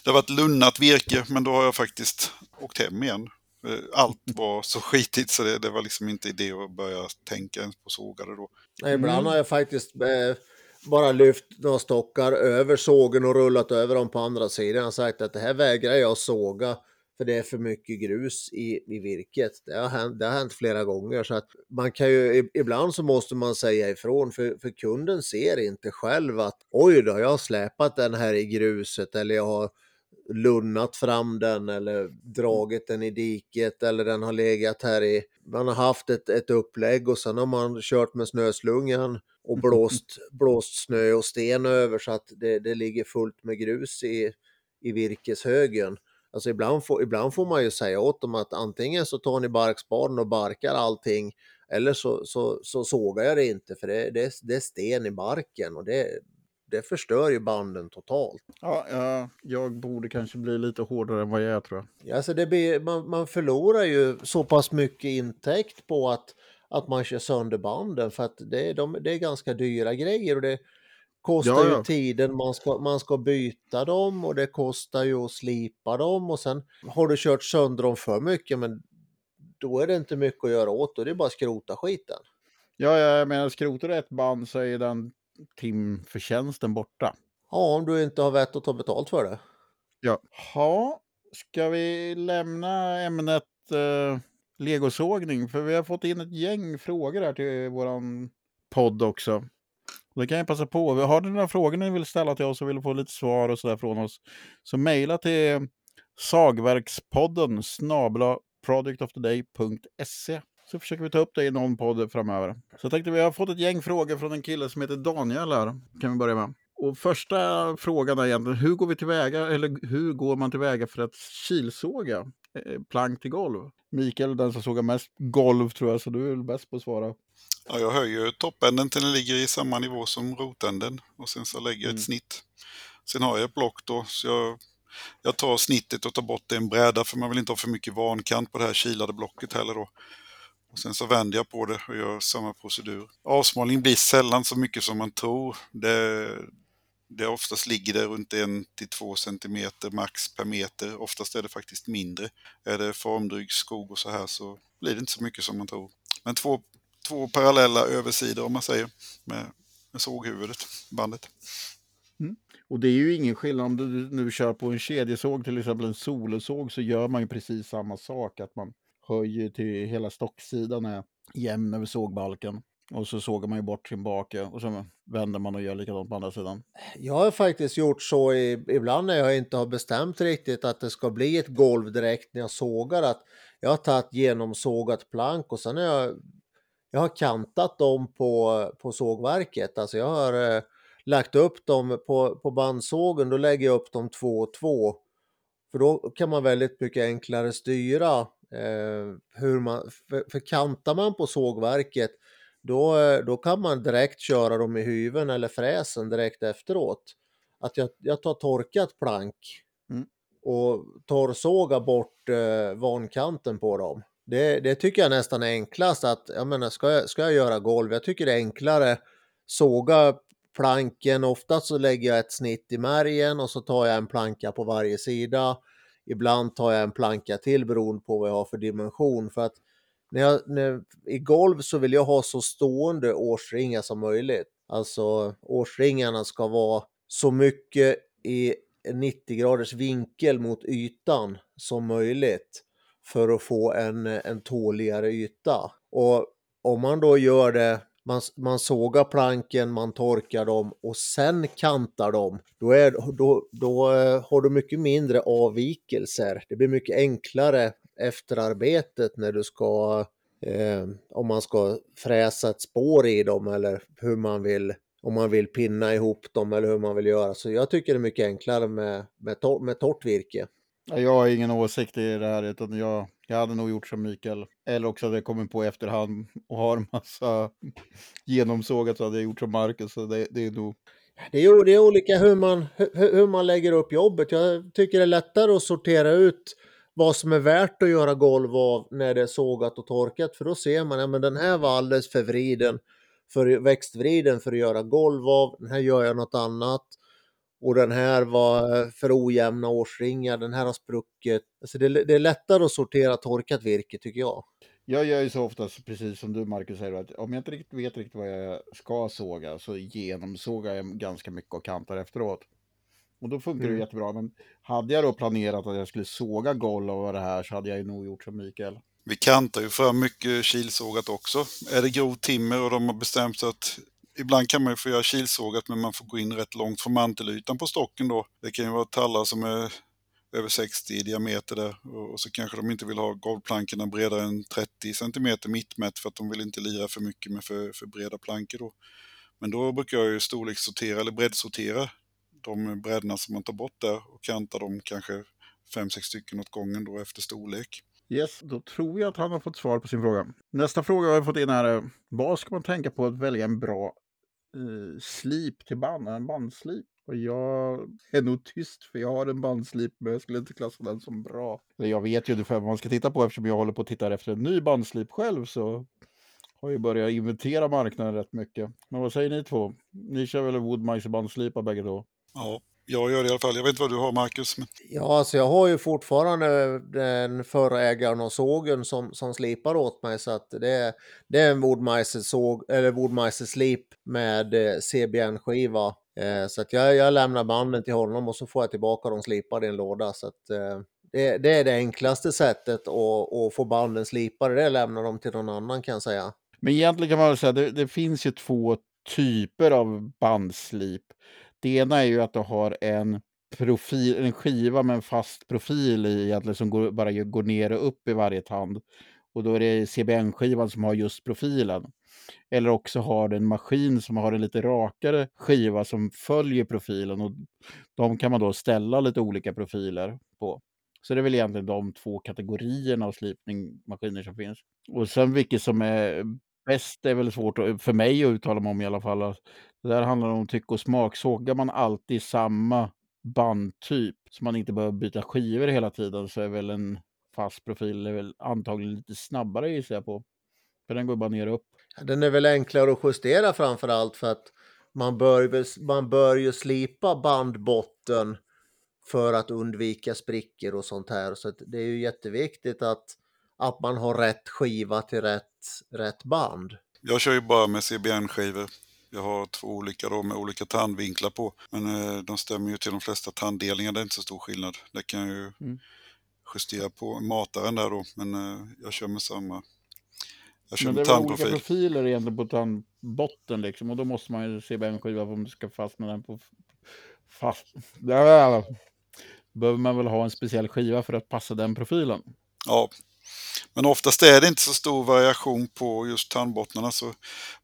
det har varit lunnat virke, men då har jag faktiskt åkt hem igen. Eh, allt *laughs* var så skitigt så det, det var liksom inte idé att börja tänka ens på sågade då. Ibland mm. har jag faktiskt eh, bara lyft några stockar över sågen och rullat över dem på andra sidan och sagt att det här vägrar jag såga för det är för mycket grus i, i virket. Det har, hänt, det har hänt flera gånger så att man kan ju ibland så måste man säga ifrån för, för kunden ser inte själv att oj då, jag har släpat den här i gruset eller jag har lunnat fram den eller dragit den i diket eller den har legat här i, man har haft ett, ett upplägg och sen har man kört med snöslungan och *laughs* blåst, blåst snö och sten över så att det, det ligger fullt med grus i, i virkeshögen. Alltså ibland får, ibland får man ju säga åt dem att antingen så tar ni barkspaden och barkar allting eller så, så, så sågar jag det inte för det, det, det är sten i barken och det, det förstör ju banden totalt. Ja, ja, jag borde kanske bli lite hårdare än vad jag är tror jag. Alltså det blir, man, man förlorar ju så pass mycket intäkt på att, att man kör sönder banden för att det, de, det är ganska dyra grejer och det, kostar ja, ja. ju tiden man ska, man ska byta dem och det kostar ju att slipa dem och sen har du kört sönder dem för mycket men då är det inte mycket att göra åt och det är bara att skrota skiten. Ja, jag menar skrotar du ett band så är den timförtjänsten borta. Ja, om du inte har vett att ta betalt för det. Ja. Ha, ska vi lämna ämnet eh, legosågning? För vi har fått in ett gäng frågor här till våran podd också. Det kan jag passa på. Har ni några frågor ni vill ställa till oss och vill få lite svar och sådär från oss så mejla till sagverkspodden snabla productoftheday.se så försöker vi ta upp det i någon podd framöver. Så jag tänkte vi har fått ett gäng frågor från en kille som heter Daniel här. Kan vi börja med. Och första frågan är egentligen hur går vi tillväga eller hur går man tillväga för att kilsåga eh, plank till golv? Mikael, den som sågar mest golv tror jag, så du är väl bäst på att svara. Ja, jag höjer toppänden till den ligger i samma nivå som rotänden och sen så lägger jag ett mm. snitt. Sen har jag ett block då, så jag, jag tar snittet och tar bort en bräda för man vill inte ha för mycket vankant på det här kilade blocket heller då. Och sen så vänder jag på det och gör samma procedur. Avsmalning blir sällan så mycket som man tror. Det, det oftast ligger det runt en till två centimeter max per meter. Oftast är det faktiskt mindre. Är det formdryg skog och så här så blir det inte så mycket som man tror. Men två, två parallella översidor om man säger med, med såghuvudet, bandet. Och det är ju ingen skillnad om du nu kör på en kedjesåg, till exempel en solosåg, så gör man ju precis samma sak. Att man höjer till hela stocksidan är jämn över sågbalken. Och så sågar man ju bort sin bake och så vänder man och gör likadant på andra sidan. Jag har faktiskt gjort så i, ibland när jag inte har bestämt riktigt att det ska bli ett golv direkt när jag sågar. Att jag har tagit genomsågat plank och sen har jag, jag har kantat dem på, på sågverket. Alltså jag har eh, lagt upp dem på, på bandsågen, då lägger jag upp dem två och två. För då kan man väldigt mycket enklare styra eh, hur man, för, för kantar man på sågverket då, eh, då kan man direkt köra dem i hyven eller fräsen direkt efteråt. Att jag, jag tar torkat plank Mm. och torrsågar bort eh, vankanten på dem. Det, det tycker jag nästan är enklast att, jag menar, ska jag, ska jag göra golv, jag tycker det är enklare såga planken, oftast så lägger jag ett snitt i märgen och så tar jag en planka på varje sida. Ibland tar jag en planka till beroende på vad jag har för dimension. För att när jag, när, I golv så vill jag ha så stående årsringar som möjligt. Alltså årsringarna ska vara så mycket i 90 graders vinkel mot ytan som möjligt för att få en, en tåligare yta. Och om man då gör det, man, man sågar planken, man torkar dem och sen kantar dem, då, är, då, då eh, har du mycket mindre avvikelser. Det blir mycket enklare efterarbetet när du ska, eh, om man ska fräsa ett spår i dem eller hur man vill, om man vill pinna ihop dem eller hur man vill göra. Så jag tycker det är mycket enklare med, med, tor med torrt virke. Jag har ingen åsikt i det här, utan jag, jag hade nog gjort som Mikael. Eller också hade jag kommit på i efterhand och har en massa genomsågat så hade jag gjort som Marcus. Så det, det är nog... Det är, det är olika hur man, hur, hur man lägger upp jobbet. Jag tycker det är lättare att sortera ut vad som är värt att göra golv av när det är sågat och torkat. För då ser man, ja men den här var alldeles för vriden, för växtvriden för att göra golv av. Den här gör jag något annat. Och den här var eh, för ojämna årsringar, den här har spruckit. Alltså det, är- det är lättare att sortera torkat virke tycker jag. Jag gör ju så oftast precis som du Marcus säger, att om jag inte riktigt vet riktigt vad jag ska såga så genomsågar jag ganska mycket och kantar efteråt. Och då funkar det Mm. ju jättebra. Men hade jag då planerat att jag skulle såga golv och det här så hade jag ju nog gjort som Mikael. Vi kantar ju för mycket kilsågat också. Är det grovt timmer och de har bestämt sig att ibland kan man ju få göra kilsågat men man får gå in rätt långt från mantelytan på stocken då. Det kan ju vara tallar som är över 60 i diameter där och så kanske de inte vill ha golvplankorna bredare än 30 centimeter mittmätt för att de vill inte lira för mycket med för, för breda plankor då. Men då brukar jag ju storlekssortera eller breddsortera de brädorna som man tar bort där och kanta dem kanske fem sex stycken åt gången då efter storlek. Yes, då tror jag att han har fått svar på sin fråga. Nästa fråga har jag fått in här. Eh, vad ska man tänka på att välja en bra eh, slip till band, en bandslip? Och jag är nog tyst för jag har en bandslip men jag skulle inte klassa den som bra. Jag vet ju ungefär vad man ska titta på eftersom jag håller på att titta efter en ny bandslip själv så har jag börjat inventera marknaden rätt mycket. Men vad säger ni två? Ni kör väl Woodmice bandslipar bägge två? Ja, jag gör det i alla fall. Jag vet inte vad du har Marcus. Men... Ja, alltså jag har ju fortfarande den förra ägaren och sågen som, som slipar åt mig så att det, är- det är en Woodmeister-såg, eller Woodmeister-slip med eh, CBN-skiva. Eh, så att jag, jag lämnar banden till honom och så får jag tillbaka dem slipade i en låda. Så att eh, det, det är det enklaste sättet att, att få banden slipade, det är att lämna dem till någon annan kan jag säga. Men egentligen kan man väl säga det, det finns ju två typer av bandslip. Det ena är ju att du har en profil, en skiva med en fast profil i egentligen som går, bara går ner och upp i varje tand. Och då är det CBN-skivan som har just profilen. Eller också har du en maskin som har en lite rakare skiva som följer profilen. Och de kan man då ställa lite olika profiler på. Så det är väl egentligen de två kategorierna av slipningmaskiner som finns. Och sen vilket som är bäst är väl svårt för mig att uttala mig om i alla fall. Det där handlar om tycke och smak. Sågar man alltid samma bandtyp så man inte behöver byta skivor hela tiden så är väl en fast profil är väl antagligen lite snabbare gissar jag på. För den går bara ner och upp. Den är väl enklare att justera framför allt för att man bör, man bör ju slipa bandbotten för att undvika sprickor och sånt här. Så det är ju jätteviktigt att, att man har rätt skiva till rätt, rätt band. Jag kör ju bara med CBN-skivor. Jag har två olika då med olika tandvinklar på. Men eh, de stämmer ju till de flesta tanddelningar. Det är inte så stor skillnad. Det kan jag ju mm. justera på mataren där då. Men eh, jag kör med samma. Jag kör men det är olika profiler egentligen på tandbotten liksom. Och då måste man ju CBN-skiva om du ska fastna den på fast. Där behöver man väl ha en speciell skiva för att passa den profilen. Ja, men oftast är det inte så stor variation på just tandbottnarna så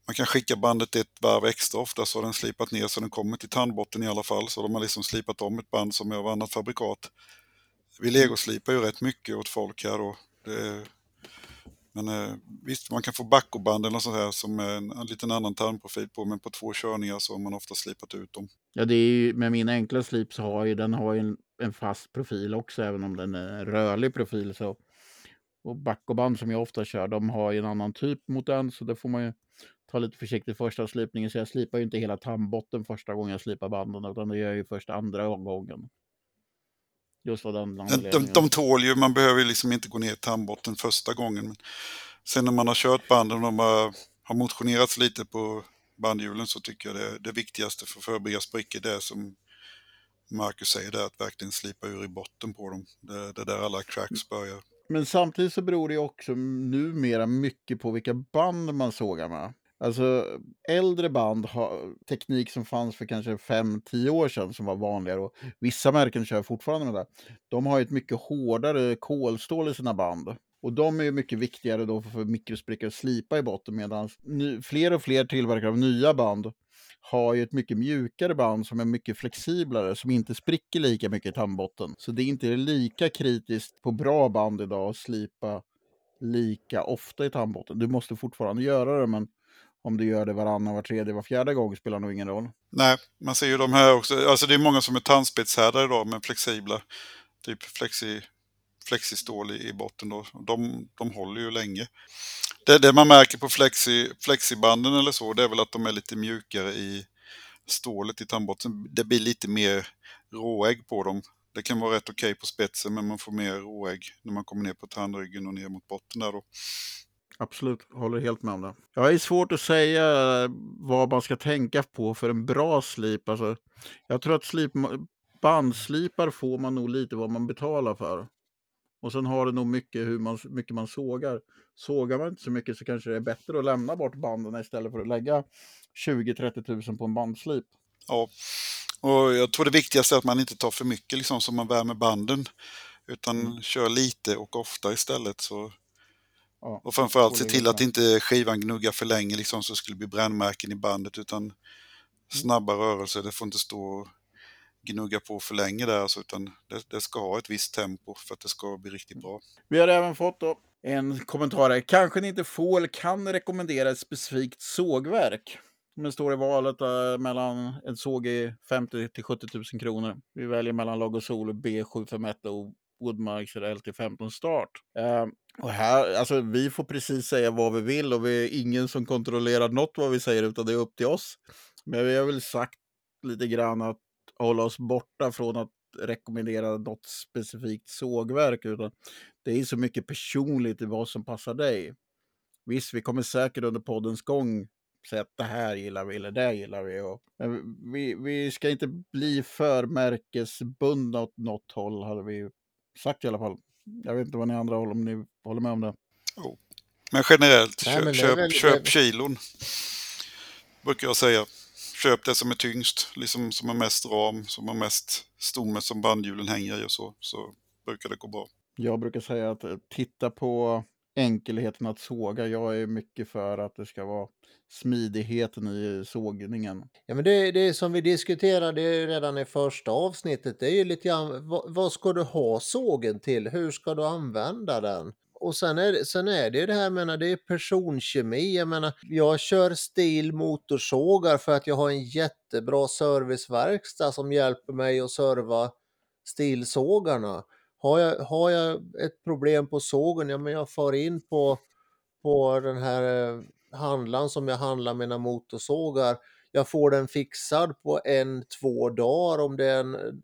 man kan skicka bandet ett varv extra ofta så har den slipat ner så den kommer till tandbotten i alla fall. Så de har liksom slipat om ett band som är av annat fabrikat. Vi legoslipar ju rätt mycket åt folk här då. Det, men eh, visst, man kan få backoband eller sånt här som är en, en liten annan tandprofil på, men på två körningar så har man ofta slipat ut dem. Ja, det är ju, med min enkla slip så har ju den har ju en, en fast profil också, även om den är rörlig profil. Så och backoband som jag ofta kör, de har ju en annan typ mot den, så det får man ju ta lite försiktigt första slipningen. Så jag slipar ju inte hela tandbotten första gången jag slipar banden, utan det gör jag ju först andra gången. Just av den de, de, de tål ju, man behöver liksom inte gå ner i tandbotten första gången. Men sen när man har kört banden och de har, har motionerats lite på bandhjulen så tycker jag det, det viktigaste för att förebygga sprickor det är som Marcus säger, det är att verkligen slipa ur i botten på dem. Det, det är där alla cracks börjar. Men samtidigt så beror det också numera mycket på vilka band man sågar med. Alltså äldre band har teknik som fanns för kanske 5-10 år sedan som var vanligare och vissa märken kör fortfarande med det. De har ett mycket hårdare kolstål i sina band. Och de är mycket viktigare då för mikrosprickor att slipa i botten medan fler och fler tillverkare av nya band har ju ett mycket mjukare band som är mycket flexiblare, som inte spricker lika mycket i tandbotten. Så det är inte lika kritiskt på bra band idag att slipa lika ofta i tandbotten. Du måste fortfarande göra det, men om du gör det varannan, var tredje, var fjärde gång spelar nog ingen roll. Nej, man ser ju de här också. Alltså det är många som är tandspetshärdar idag men flexibla, typ flexi, flexistål i, i botten då. De, de håller ju länge. Det, det man märker på flexi, flexibanden eller så, det är väl att de är lite mjukare i stålet i tandbotten. Det blir lite mer råägg på dem. Det kan vara rätt okej okay på spetsen men man får mer råägg när man kommer ner på tandryggen och ner mot botten där då. Absolut, håller helt med om det. Ja, det är svårt att säga eh, vad man ska tänka på för en bra slip. Alltså, jag tror att slip, bandslipar får man nog lite vad man betalar för. Och sen har det nog mycket hur man, mycket man sågar. Sågar man inte så mycket så kanske det är bättre att lämna bort banden istället för att lägga 20-30 tusen på en bandslip. Ja, och jag tror det viktigaste är att man inte tar för mycket liksom som man värmer banden. Utan mm. kör lite och ofta istället. Så... Ja, och framförallt se till att inte skivan gnuggar för länge liksom, så det skulle bli brännmärken i bandet. Utan mm. snabba rörelser, det får inte stå gnugga på för länge där, alltså, utan det, det, ska ha ett visst tempo för att det ska bli riktigt bra. Vi har även fått då en kommentar här. Kanske ni inte får eller kan rekommendera ett specifikt sågverk. Men står i valet äh, mellan en såg i 50 till 70 000 kronor. Vi väljer mellan Lagosol B751 och Woodmarks LT15 start. Uh, och här, alltså, vi får precis säga vad vi vill och vi är ingen som kontrollerar något vad vi säger utan det är upp till oss. Men vi har väl sagt lite grann att hålla oss borta från att rekommendera något specifikt sågverk. Utan det är så mycket personligt i vad som passar dig. Visst, vi kommer säkert under poddens gång säga att det här gillar vi eller det gillar vi. Och, vi, vi ska inte bli för märkesbundna åt något håll, hade vi sagt i alla fall. Jag vet inte vad ni andra håller, om ni håller med om det. Oh. Men generellt, Nej, men köp, väl, köp kilon. Brukar jag säga köp det som är tyngst, liksom som har mest ram, som har mest stomme som bandhjulen hänger i och så, så brukar det gå bra. Jag brukar säga att eh, titta på enkelheten att såga. Jag är mycket för att det ska vara smidigheten i sågningen. Ja, men det, det är som vi diskuterade redan i första avsnittet. Det är ju lite grann, vad, vad ska du ha sågen till? Hur ska du använda den? Och sen är, sen är det det här, menar, det är personkemi. Jag menar, jag kör stil motorsågar för att jag har en jättebra serviceverkstad som hjälper mig att serva stilsågarna. Har jag, har jag ett problem på sågen, ja men jag far in på, på den här eh, handlaren som jag handlar mina motorsågar. jag får den fixad på en, två dagar om det är en,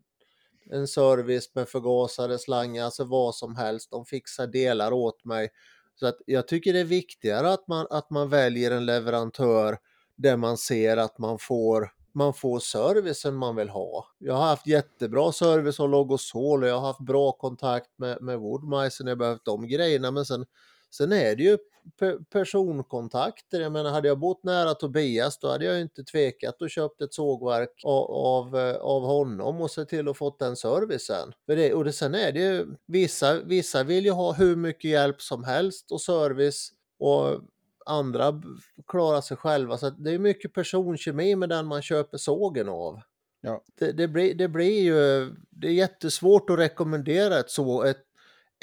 en service med förgasare, slangar, alltså vad som helst. De fixar delar åt mig. Så att jag tycker det är viktigare att man, att man väljer en leverantör där man ser att man får man får servicen man vill ha. Jag har haft jättebra service av Logosol och jag har haft bra kontakt med, med Woodmice när jag behövt de grejerna. Men sen, sen är det ju pe personkontakter. Jag menar, hade jag bott nära Tobias då hade jag inte tvekat och köpt ett sågverk av, av, av honom och se till att få den servicen. För det, och det, sen är det ju, vissa, vissa vill ju ha hur mycket hjälp som helst och service och andra klarar sig själva. Så det är mycket personkemi med den man köper sågen av. Ja. Det, det, blir, det blir ju, det är jättesvårt att rekommendera ett, så, ett,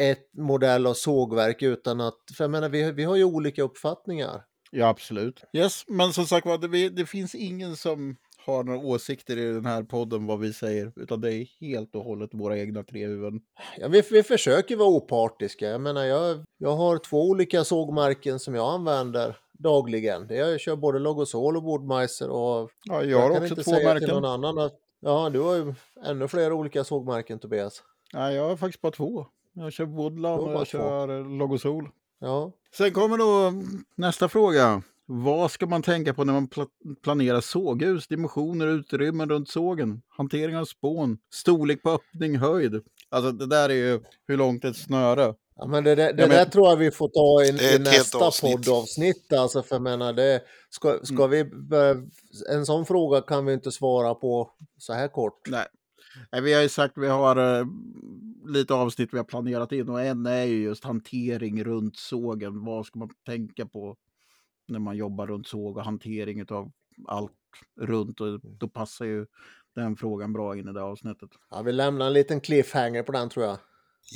ett modell av sågverk utan att, för jag menar vi, vi har ju olika uppfattningar. Ja, absolut. Yes, men som sagt var, det, det finns ingen som har några åsikter i den här podden vad vi säger, utan det är helt och hållet våra egna tre huvuden. Ja, vi, vi försöker vara opartiska. Jag menar, jag, jag har två olika sågmärken som jag använder dagligen. Jag kör både Logosol och Woodmeister och ja, jag, har också två märken. någon annan att, ja, du har ju ännu fler olika sågmärken Tobias. Nej, jag har faktiskt bara två. Jag kör Woodland och jag kör Logosol. Ja. Sen kommer då nästa fråga. Vad ska man tänka på när man pla planerar såghus? Dimensioner, utrymmen runt sågen, hantering av spån, storlek på öppning, höjd. Alltså det där är ju hur långt ett snöre. Ja, men det, det, det där tror jag vi får ta i, i nästa poddavsnitt. Alltså, för jag menar, det, ska, ska mm. vi en sån fråga kan vi inte svara på så här kort. Nej, Nej vi har ju sagt vi har uh, lite avsnitt vi har planerat in och en är ju just hantering runt sågen. Vad ska man tänka på när man jobbar runt såg och hantering av allt runt. Och mm. då passar ju den frågan bra in i det avsnittet. Ja, vi lämnar en liten cliffhanger på den tror jag.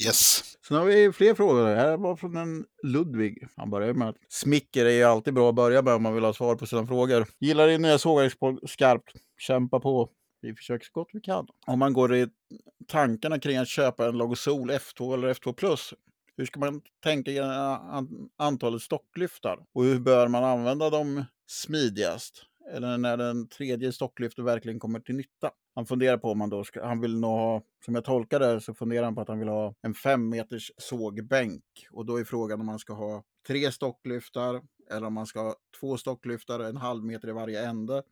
Yes. Sen har vi fler frågor. Det här var från en Ludvig. Han börjar med att smicker är ju alltid bra att börja med om man vill ha svar på sina frågor. Gillar din nya sågverkspodd skarpt. Kämpa på. Vi försöker så gott vi kan. Om man går i tankarna kring att köpa en Logosol F2 eller F2 Plus hur ska man tänka i eh, antalet stocklyftar? Och hur bör man använda dem smidigast? Eller när den tredje stocklyften verkligen kommer till nytta? Han funderar på om han då ska, han vill nog ha, som jag tolkar det, så funderar han på att han vill ha en fem meters sågbänk. Och då är frågan om man ska ha tre stocklyftar eller om man ska ha två stocklyftar, en halv meter i varje ände.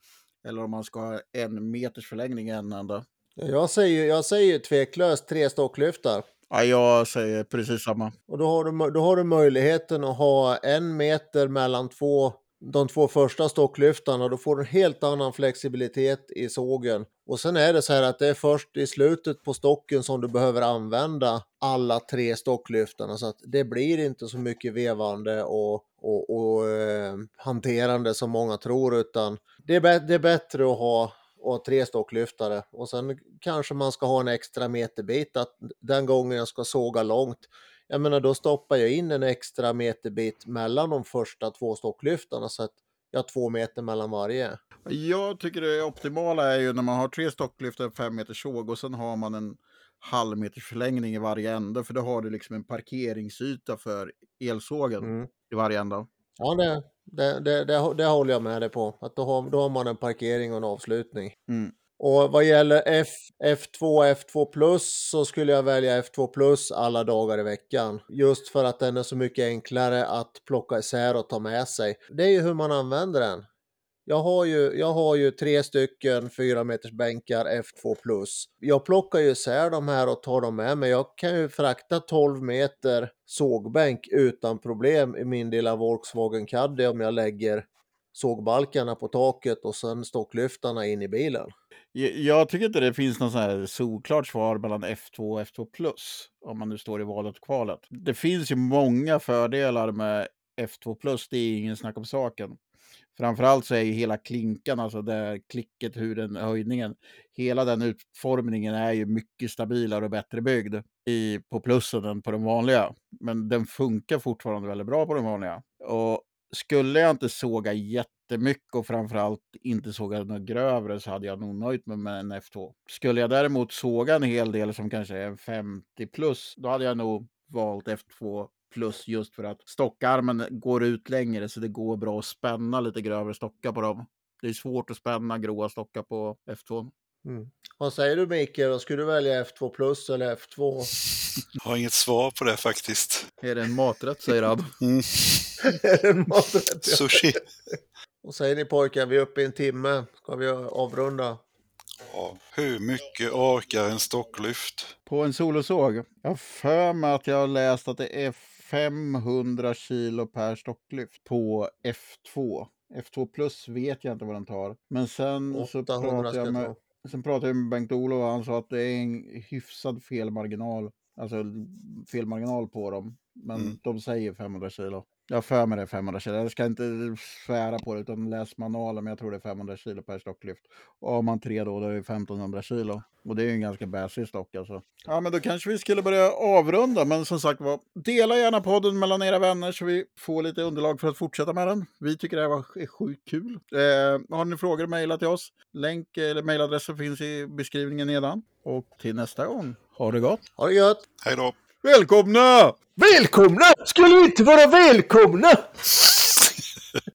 Eller om man ska ha en meters förlängning i en ände. Jag säger, jag säger tveklöst tre stocklyftar. Ja, jag säger precis samma. Och då har, du, då har du möjligheten att ha en meter mellan två, de två första stocklyftarna. Då får du en helt annan flexibilitet i sågen. Och sen är det så här att det är först i slutet på stocken som du behöver använda alla tre stocklyftarna. Så att det blir inte så mycket vevande och, och, och eh, hanterande som många tror. Utan det är, det är bättre att ha och tre stocklyftare. Och sen kanske man ska ha en extra meterbit att den gången jag ska såga långt, jag menar då stoppar jag in en extra meterbit mellan de första två stocklyftarna så att jag har två meter mellan varje. Jag tycker det optimala är ju när man har tre stocklyftar, fem meter såg och sen har man en halv meters förlängning i varje ände för då har du liksom en parkeringsyta för elsågen mm. i varje ände. Ja, det, det, det, det, det håller jag med dig på. Att då har, då har man en parkering och en avslutning. Mm. Och vad gäller F, F2 F2 Plus så skulle jag välja F2 Plus alla dagar i veckan. Just för att den är så mycket enklare att plocka isär och ta med sig. Det är ju hur man använder den. Jag har ju, jag har ju tre stycken 4 meters bänkar F2 plus. Jag plockar ju isär de här och tar dem med mig. Jag kan ju frakta 12 meter sågbänk utan problem i min lilla Volkswagen Caddy om jag lägger sågbalkarna på taket och sen stocklyftarna in i bilen. Jag tycker inte det finns något så här solklart svar mellan F2 och F2 plus om man nu står i valet och kvalet. Det finns ju många fördelar med F2 plus, det är ingen snack om saken. Framförallt så är ju hela klinkan, alltså det klicket, hur den höjningen, hela den utformningen är ju mycket stabilare och bättre byggd i, på plussen än på den vanliga. Men den funkar fortfarande väldigt bra på den vanliga. Och skulle jag inte såga jättemycket och framförallt inte såga något grövre så hade jag nog nöjt mig med en F2. Skulle jag däremot såga en hel del som kanske är 50 plus, då hade jag nog valt F2 plus just för att stockarmen går ut längre så det går bra att spänna lite grövre stockar på dem. Det är svårt att spänna gråa stockar på F2. Mm. Vad säger du Mikael? Skulle du välja F2 plus eller F2? *laughs* Jag har inget svar på det faktiskt. Är det en maträtt säger han. Mm. *laughs* Är det en maträtt? Sushi. Vad säger ni pojkar? Vi är uppe i en timme. Ska vi avrunda? Ja. Hur mycket orkar en stocklyft? På en solosåg. Jag har för mig att jag har läst att det är 500 kilo per stocklyft på F2. F2 plus vet jag inte vad den tar. Men sen så 800 pratade jag med, sen pratade jag med Bengt-Olof och han sa att det är en hyfsad felmarginal. Alltså felmarginal på dem. Men Mm. de säger 500 kilo. Jag har för mig det är 500 kilo. Jag ska inte svära på det utan läs manualen. Men jag tror det är 500 kilo per stocklyft. Och har man tre då, då är det 1500 kilo. Och det är ju en ganska bäsig stock alltså. Ja, men då kanske vi skulle börja avrunda. Men som sagt var, dela gärna podden mellan era vänner så vi får lite underlag för att fortsätta med den. Vi tycker det här var sjukt kul. Eh, har ni frågor, mejla till oss. Länk eller mejladressen finns i beskrivningen nedan. Och till nästa gång, ha det gott. Ha det gött! Hej då! Välkomna! Välkomna! Skulle vi inte vara välkomna?